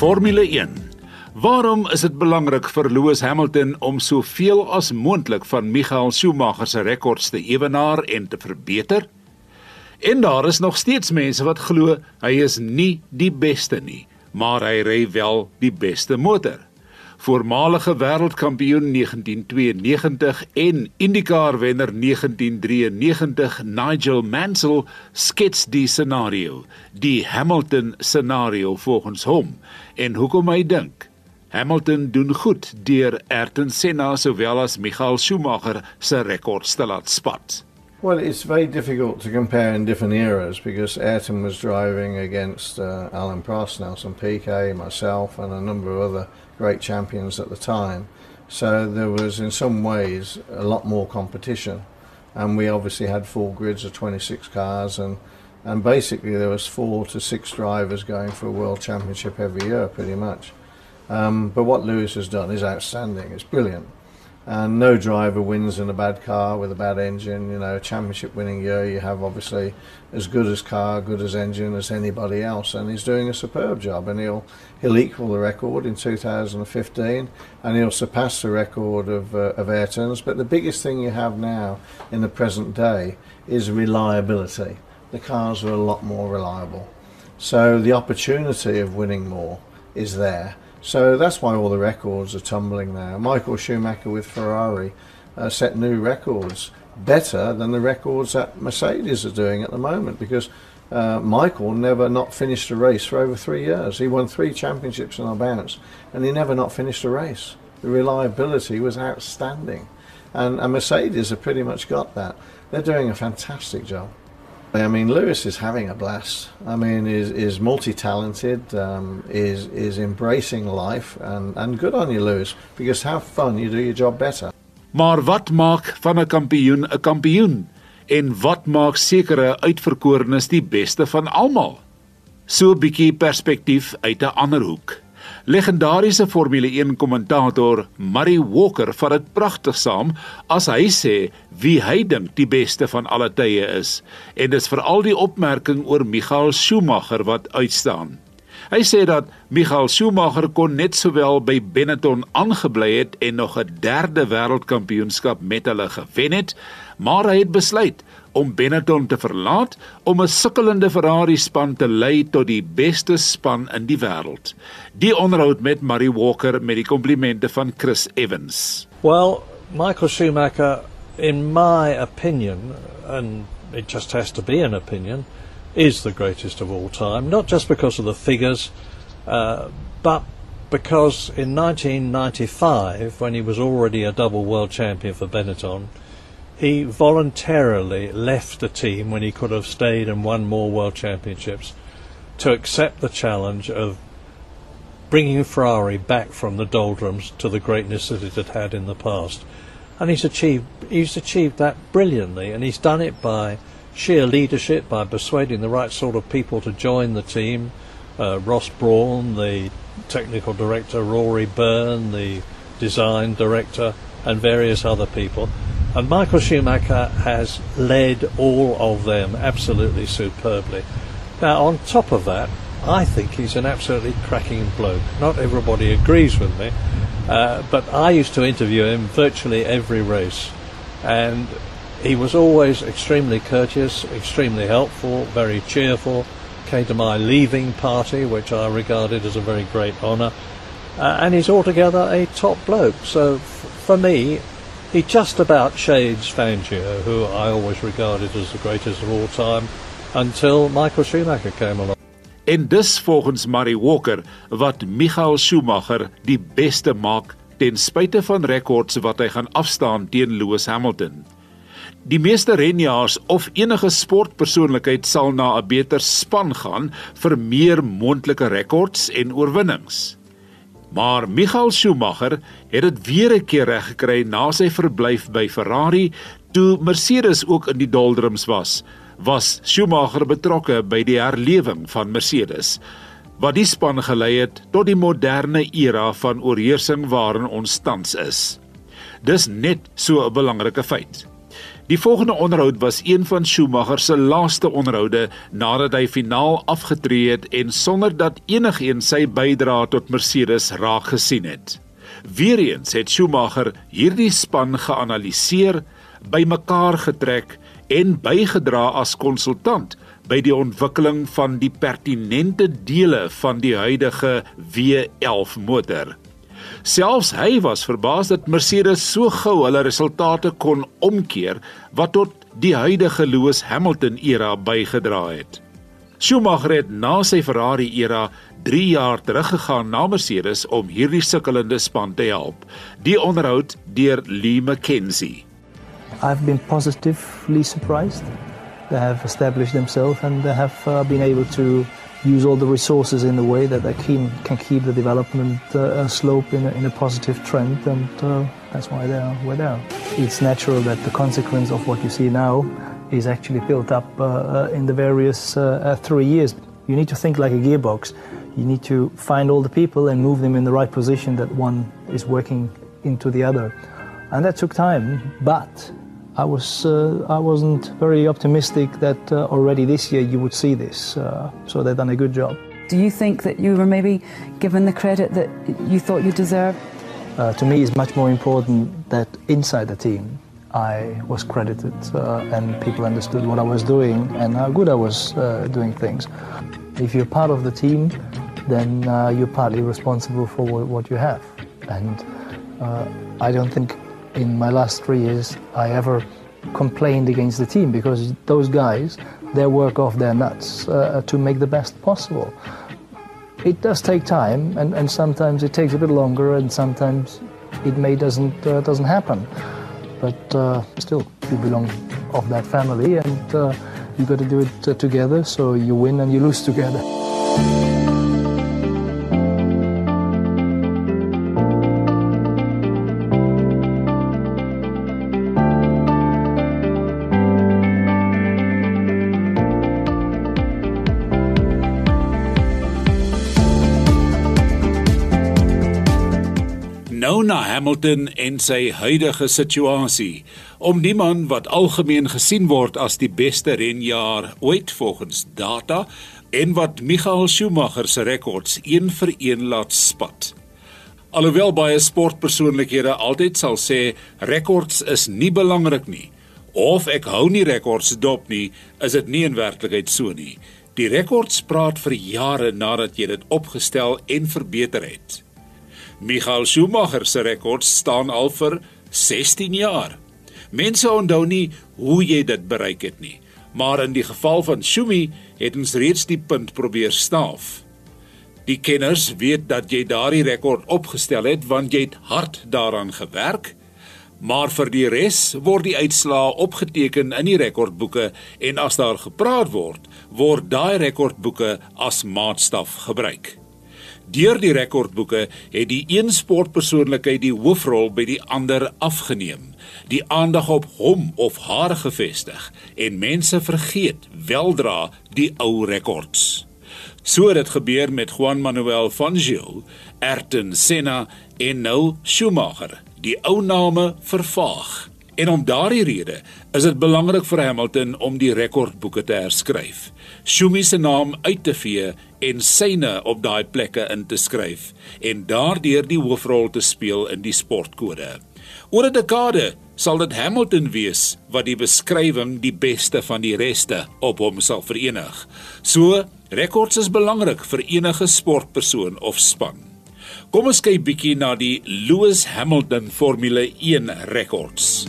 Formule 1. Waarom is dit belangrik vir Lewis Hamilton om soveel as moontlik van Michael Schumacher se rekords te ewenaar en te verbeter? En daar is nog steeds mense wat glo hy is nie die beste nie, maar hy ry wel die beste motor voormalige wêreldkampioen 1992 en IndyCar wenner 1993 Nigel Mansell skets die scenario, die Hamilton scenario volgens hom en hoekom hy dink Hamilton doen goed deur Ayrton Senna sowel as Michael Schumacher se rekords te laat spat. Well, it's very difficult to compare in different eras because Ayrton was driving against uh, Alan Prost, Nelson Piquet, myself, and a number of other great champions at the time. So there was, in some ways, a lot more competition, and we obviously had full grids of 26 cars, and and basically there was four to six drivers going for a world championship every year, pretty much. Um, but what Lewis has done is outstanding. It's brilliant and no driver wins in a bad car with a bad engine. You know, a championship winning year, you have obviously as good as car, good as engine as anybody else, and he's doing a superb job. And he'll he'll equal the record in 2015, and he'll surpass the record of uh, of Ayrton's. But the biggest thing you have now in the present day is reliability. The cars are a lot more reliable, so the opportunity of winning more is there so that's why all the records are tumbling now. Michael Schumacher with Ferrari uh, set new records, better than the records that Mercedes are doing at the moment because uh, Michael never not finished a race for over three years. He won three championships in our bounce and he never not finished a race. The reliability was outstanding. And, and Mercedes have pretty much got that. They're doing a fantastic job. I mean, Lewis is having a blast. I mean, is is multi-talented, um, is is embracing life, and and good on you, Lewis, because have fun, you do your job better. Maar wat maak van 'n kampioen 'n kampioen? En wat maak sekere uitverkorenes die beste van almal? So 'n bietjie perspektief uit 'n ander hoek. Legendariese Formule 1 kommentator Murray Walker vat dit pragtig saam as hy sê wie hy dink die beste van alle tye is en dis veral die opmerking oor Michael Schumacher wat uitstaan. Hy sê dat Michael Schumacher kon net sowel by Benetton aangebly het en nog 'n derde wêreldkampioenskap met hulle gewen het, maar hy het besluit om Benetton te verlaat om 'n sukkelende Ferrari span te lei tot die beste span in die wêreld. Die onderhoud met Murray Walker met die komplimente van Chris Evans. Well, Michael Schumacher in my opinion and it just has to be an opinion is the greatest of all time not just because of the figures uh, but because in 1995 when he was already a double world champion for Benetton he voluntarily left the team when he could have stayed and won more world championships to accept the challenge of bringing Ferrari back from the doldrums to the greatness that it had had in the past. And he's achieved he's achieved that brilliantly and he's done it by sheer leadership, by persuading the right sort of people to join the team. Uh, Ross Brawn, the technical director, Rory Byrne, the design director, and various other people. And Michael Schumacher has led all of them absolutely superbly. Now, on top of that, I think he's an absolutely cracking bloke. Not everybody agrees with me, uh, but I used to interview him virtually every race. And he was always extremely courteous, extremely helpful, very cheerful. Came to my leaving party, which I regarded as a very great honour. Uh, and he's altogether a top bloke. So f- for me, he just about shades Fangio, who I always regarded as the greatest of all time, until Michael Schumacher came along. En dis volgens Murray Walker wat Michael Schumacher die beste maak ten spyte van rekords wat hy gaan afstaan teen Lewis Hamilton. Die meeste renjaars of enige sportpersoonlikheid sal na 'n beter span gaan vir meer moontlike rekords en oorwinnings. Maar Michael Schumacher het dit weer 'n keer reg gekry na sy verblyf by Ferrari toe Mercedes ook in die doldrums was. Was Schumacher betrokke by die herlewing van Mercedes wat die span gelei het tot die moderne era van oorheersing waarin ons tans is. Dis net so 'n belangrike feit. Die volgende onderhoud was een van Schumacher se laaste onderhoude nadat hy finaal afgetree het en sonder dat enigiemand sy bydrae tot Mercedes raak gesien het. Weereens het Schumacher hierdie span geanaliseer, bymekaar getrek en bygedra as konsultant by die ontwikkeling van die pertinente dele van die huidige W11 motor. Selfs hy was verbaas dat Mercedes so gou hulle resultate kon omkeer wat tot die huidige Lewis Hamilton era bygedra het. Schumacher het na sy Ferrari era 3 jaar teruggegaan na Mercedes om hierdie sukkelende span te help. Die onderhoud deur Lee McKenzie. I've been positively surprised. They have established themselves and they have uh, been able to use all the resources in a way that they can, can keep the development uh, slope in a, in a positive trend, and uh, that's why they're where they are. It's natural that the consequence of what you see now is actually built up uh, uh in the various uh, uh, three years. You need to think like a gearbox. You need to find all the people and move them in the right position that one is working into the other. And that took time, but I was uh, I wasn't very optimistic that uh, already this year you would see this. Uh, so they've done a good job. Do you think that you were maybe given the credit that you thought you deserved? Uh, to me, it's much more important that inside the team I was credited uh, and people understood what I was doing and how good I was uh, doing things. If you're part of the team, then you're partly responsible for what you have. And I don't think in my last three years I ever complained against the team because those guys they work off their nuts uh, to make the best possible. It does take time, and, and sometimes it takes a bit longer, and sometimes it may doesn't uh, doesn't happen. But uh, still, you belong of that family, and uh, you got to do it uh, together. So you win and you lose together. Na Hamilton en sy huidige situasie. Om die man wat algemeen gesien word as die beste renjaer ooit volgens data en wat Michael Schumacher se rekords een vir een laat spat. Alhoewel baie sportpersoonlikhede altyd sal sê rekords is nie belangrik nie of ek hou nie rekords dop nie, is dit nie in werklikheid so nie. Die rekords praat vir jare nadat jy dit opgestel en verbeter het. Michael Schumacher se rekord staan al vir 16 jaar. Mense onthou nie hoe jy dit bereik het nie, maar in die geval van Schumi het ons reeds die punt probeer staaf. Die kenners weet dat jy daardie rekord opgestel het want jy het hard daaraan gewerk. Maar vir die res word die uitslae opgeteken in die rekordboeke en as daar gepraat word, word daai rekordboeke as maatstaf gebruik. Deur die rekordboeke het die een sportpersoonlikheid die hoofrol by die ander afgeneem, die aandag op hom of haar gefestig en mense vergeet weldra die ou rekords. So het dit gebeur met Juan Manuel Fangio, Ayrton Senna en nou Schumacher. Die ou name vervaag. En om daardie rede is dit belangrik vir Hamilton om die rekordboeke te herskryf. Schumi se naam uit te vee en syne op daai plekke in te skryf en daardeur die hoofrol te speel in die sportkode. Oor 'n dekade sal dit Hamilton wees wat die beskrywing die beste van die reste op hom sal verenig. So, rekords is belangrik vir enige sportpersoon of span. Kom ons kyk bietjie na die Lewis Hamilton Formule 1 rekords.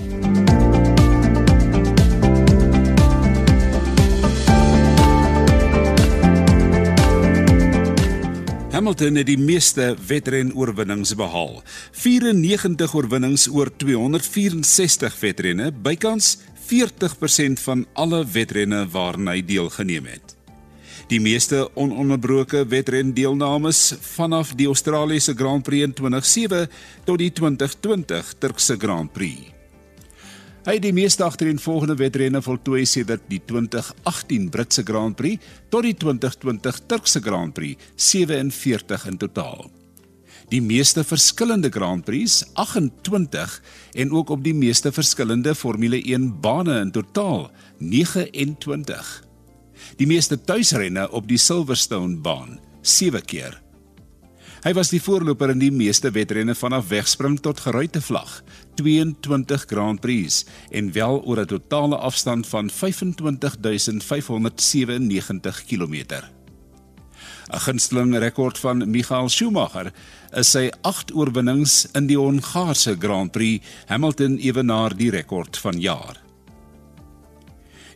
Hamilton het die meeste wedren-oorwinnings behaal. 94 oorwinnings oor 264 wedrenne, bykans 40% van alle wedrenne waarna hy deelgeneem het die meeste ononderbroke wedrendeelnames vanaf die Australiese Grand Prix in 2007 tot die 2020 Turkse Grand Prix. Hy het die meeste agtereenvolgende wedrenne voltooi sedert die 2018 Britse Grand Prix tot die 2020 Turkse Grand Prix, 47 in totaal. Die meeste verskillende Grand Prix, 28 en ook op die meeste verskillende Formule 1 bane in totaal, 29. Die meeste tuisrenne op die Silverstone baan, 7 keer. Hy was die voorloper in die meeste wedrenne vanaf wegspring tot geruite vlag, 22 Grand Prix en wel oor 'n totale afstand van 25597 km. 'n Gunsteling rekord van Michael Schumacher is sy 8 oorwinnings in die Hongaarse Grand Prix, Hamilton ewenaar die rekord van jaar.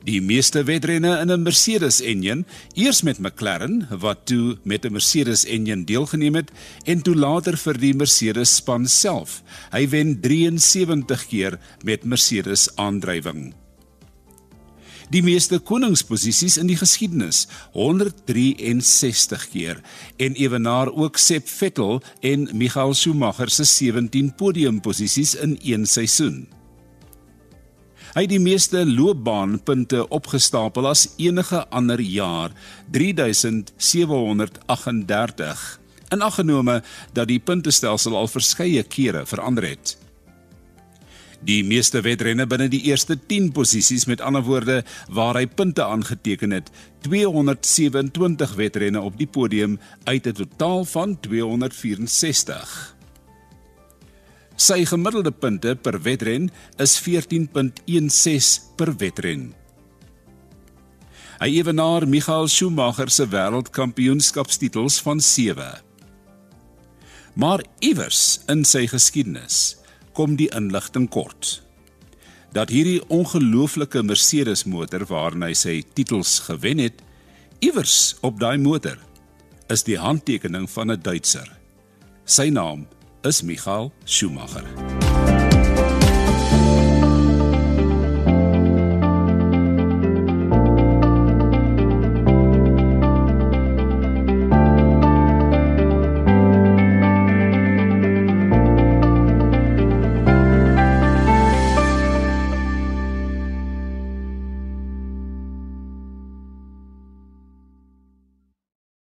Die meeste wedrenne in 'n Mercedes enjin, eers met McLaren wat toe met 'n Mercedes enjin deelgeneem het en toe later vir die Mercedes span self. Hy wen 73 keer met Mercedes aandrywing. Die meeste koningsposisies in die geskiedenis, 163 keer en ewenaar ook Sepp Vettel en Michael Schumacher se 17 podiumposisies in een seisoen. Hy het die meeste loopbaanpunte opgestapel as enige ander jaar, 3738. En aggenome dat die puntestelsel al verskeie kere verander het. Die meeste wedrenne binne die eerste 10 posisies met ander woorde waar hy punte aangeteken het, 227 wedrenne op die podium uit 'n totaal van 264. Sy gemiddelde punte per wedren is 14.16 per wedren. Hy ewenaar Michael Schumacher se wêreldkampioenskapstitels van 7. Maar iewers in sy geskiedenis kom die inligting kort dat hierdie ongelooflike Mercedes motor waarna hy sy titels gewen het, iewers op daai motor is die handtekening van 'n Duitser. Sy naam is Michael Schumacher.